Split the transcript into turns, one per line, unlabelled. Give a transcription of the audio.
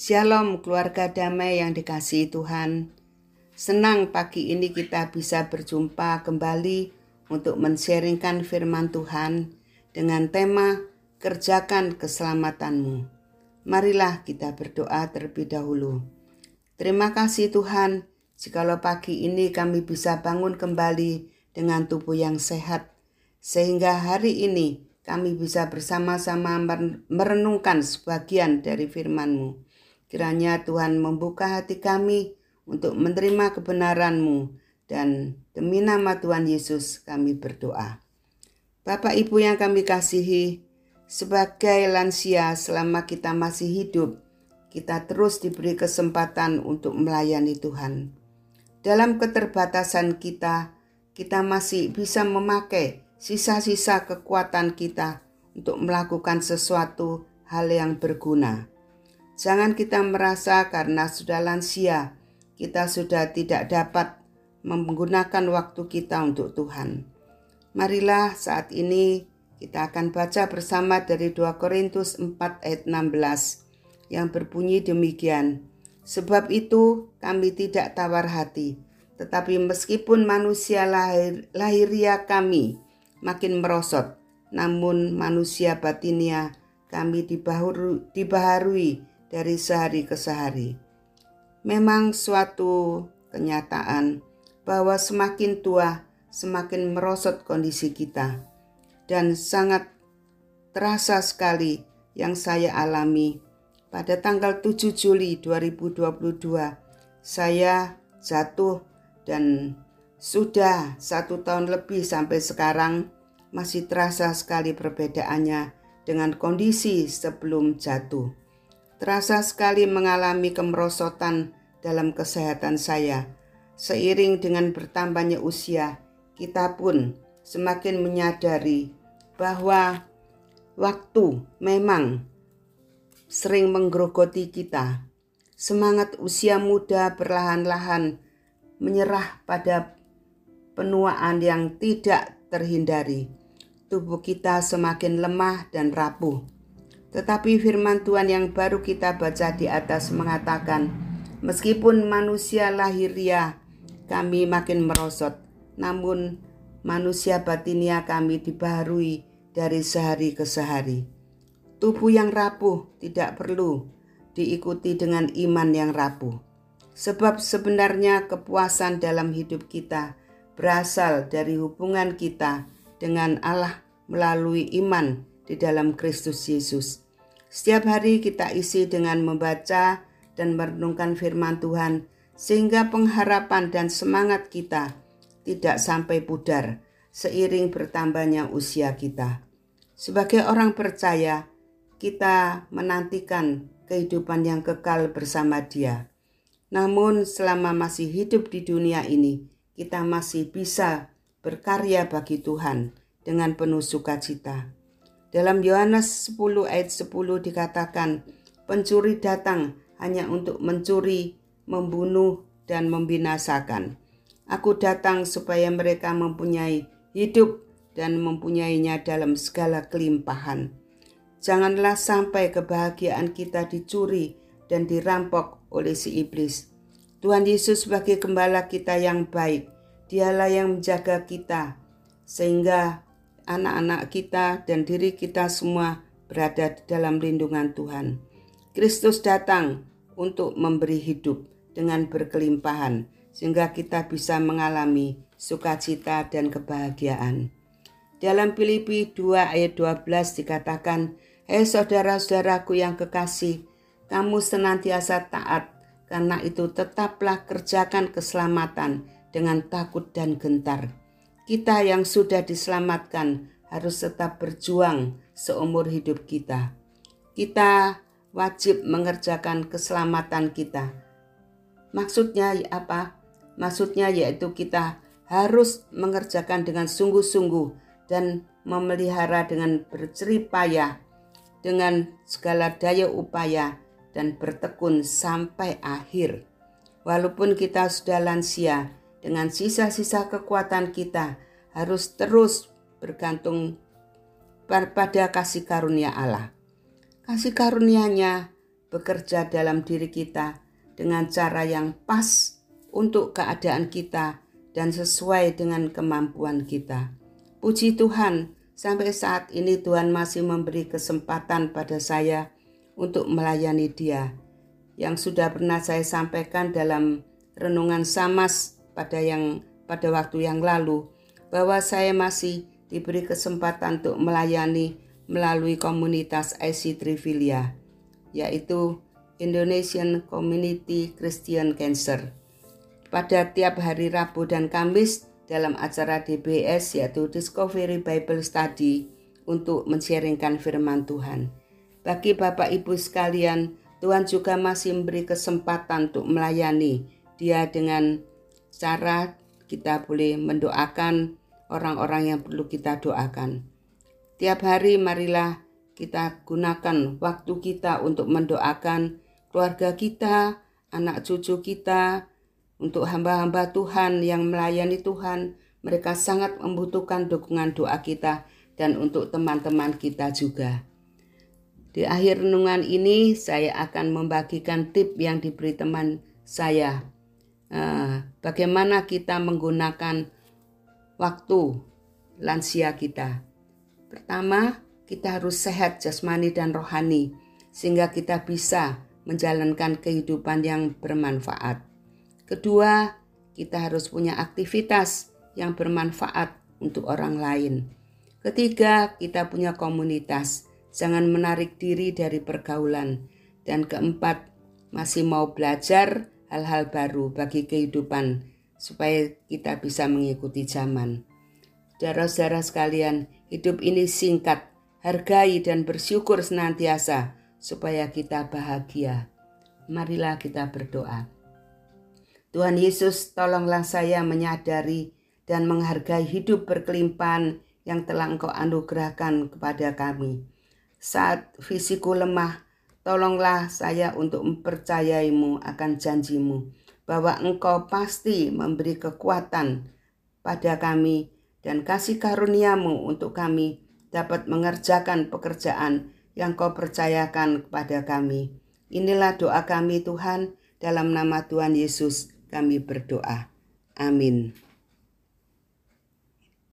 Shalom keluarga damai yang dikasihi Tuhan. Senang pagi ini kita bisa berjumpa kembali untuk men-sharingkan firman Tuhan dengan tema Kerjakan Keselamatanmu. Marilah kita berdoa terlebih dahulu. Terima kasih Tuhan, jikalau pagi ini kami bisa bangun kembali dengan tubuh yang sehat, sehingga hari ini kami bisa bersama-sama merenungkan sebagian dari firman-Mu. Kiranya Tuhan membuka hati kami untuk menerima kebenaran-Mu dan demi nama Tuhan Yesus kami berdoa. Bapak Ibu yang kami kasihi, sebagai lansia selama kita masih hidup, kita terus diberi kesempatan untuk melayani Tuhan. Dalam keterbatasan kita, kita masih bisa memakai sisa-sisa kekuatan kita untuk melakukan sesuatu hal yang berguna. Jangan kita merasa karena sudah lansia, kita sudah tidak dapat menggunakan waktu kita untuk Tuhan. Marilah saat ini kita akan baca bersama dari 2 Korintus 4 ayat 16 yang berbunyi demikian. Sebab itu kami tidak tawar hati, tetapi meskipun manusia lahir, lahiria kami makin merosot, namun manusia batinia kami dibaharui dari sehari ke sehari. Memang suatu kenyataan bahwa semakin tua, semakin merosot kondisi kita, dan sangat terasa sekali yang saya alami pada tanggal 7 Juli 2022. Saya jatuh dan sudah satu tahun lebih sampai sekarang masih terasa sekali perbedaannya dengan kondisi sebelum jatuh. Terasa sekali mengalami kemerosotan dalam kesehatan saya. Seiring dengan bertambahnya usia, kita pun semakin menyadari bahwa waktu memang sering menggerogoti kita. Semangat usia muda perlahan-lahan menyerah pada penuaan yang tidak terhindari. Tubuh kita semakin lemah dan rapuh tetapi firman Tuhan yang baru kita baca di atas mengatakan, meskipun manusia lahiriah kami makin merosot, namun manusia batinia kami dibaharui dari sehari ke sehari. Tubuh yang rapuh tidak perlu diikuti dengan iman yang rapuh. Sebab sebenarnya kepuasan dalam hidup kita berasal dari hubungan kita dengan Allah melalui iman di dalam Kristus Yesus. Setiap hari kita isi dengan membaca dan merenungkan firman Tuhan sehingga pengharapan dan semangat kita tidak sampai pudar seiring bertambahnya usia kita. Sebagai orang percaya, kita menantikan kehidupan yang kekal bersama Dia. Namun, selama masih hidup di dunia ini, kita masih bisa berkarya bagi Tuhan dengan penuh sukacita. Dalam Yohanes 10 ayat 10 dikatakan, pencuri datang hanya untuk mencuri, membunuh, dan membinasakan. Aku datang supaya mereka mempunyai hidup dan mempunyainya dalam segala kelimpahan. Janganlah sampai kebahagiaan kita dicuri dan dirampok oleh si iblis. Tuhan Yesus sebagai gembala kita yang baik, dialah yang menjaga kita, sehingga anak-anak kita dan diri kita semua berada dalam lindungan Tuhan. Kristus datang untuk memberi hidup dengan berkelimpahan sehingga kita bisa mengalami sukacita dan kebahagiaan. Dalam Filipi 2 ayat 12 dikatakan, Hei saudara-saudaraku yang kekasih, kamu senantiasa taat, karena itu tetaplah kerjakan keselamatan dengan takut dan gentar kita yang sudah diselamatkan harus tetap berjuang seumur hidup kita. Kita wajib mengerjakan keselamatan kita. Maksudnya apa? Maksudnya yaitu kita harus mengerjakan dengan sungguh-sungguh dan memelihara dengan berceripaya dengan segala daya upaya dan bertekun sampai akhir. Walaupun kita sudah lansia, dengan sisa-sisa kekuatan kita harus terus bergantung pada kasih karunia Allah. Kasih karunia-Nya bekerja dalam diri kita dengan cara yang pas untuk keadaan kita dan sesuai dengan kemampuan kita. Puji Tuhan, sampai saat ini Tuhan masih memberi kesempatan pada saya untuk melayani Dia. Yang sudah pernah saya sampaikan dalam renungan Samas pada yang pada waktu yang lalu bahwa saya masih diberi kesempatan untuk melayani melalui komunitas IC Trivilia yaitu Indonesian Community Christian Cancer. Pada tiap hari Rabu dan Kamis dalam acara DBS yaitu Discovery Bible Study untuk mensharingkan firman Tuhan. Bagi Bapak Ibu sekalian, Tuhan juga masih memberi kesempatan untuk melayani dia dengan cara kita boleh mendoakan orang-orang yang perlu kita doakan. Tiap hari marilah kita gunakan waktu kita untuk mendoakan keluarga kita, anak cucu kita, untuk hamba-hamba Tuhan yang melayani Tuhan. Mereka sangat membutuhkan dukungan doa kita dan untuk teman-teman kita juga. Di akhir renungan ini saya akan membagikan tip yang diberi teman saya. Uh, bagaimana kita menggunakan waktu lansia kita. Pertama, kita harus sehat jasmani dan rohani sehingga kita bisa menjalankan kehidupan yang bermanfaat. Kedua, kita harus punya aktivitas yang bermanfaat untuk orang lain. Ketiga, kita punya komunitas, jangan menarik diri dari pergaulan. Dan keempat, masih mau belajar hal-hal baru bagi kehidupan supaya kita bisa mengikuti zaman. Saudara-saudara sekalian, hidup ini singkat, hargai dan bersyukur senantiasa supaya kita bahagia. Marilah kita berdoa. Tuhan Yesus, tolonglah saya menyadari dan menghargai hidup berkelimpahan yang telah Engkau anugerahkan kepada kami. Saat fisiku lemah, tolonglah saya untuk mempercayaimu akan janjimu bahwa Engkau pasti memberi kekuatan pada kami dan kasih karuniamu untuk kami dapat mengerjakan pekerjaan yang kau percayakan kepada kami. Inilah doa kami Tuhan, dalam nama Tuhan Yesus kami berdoa. Amin.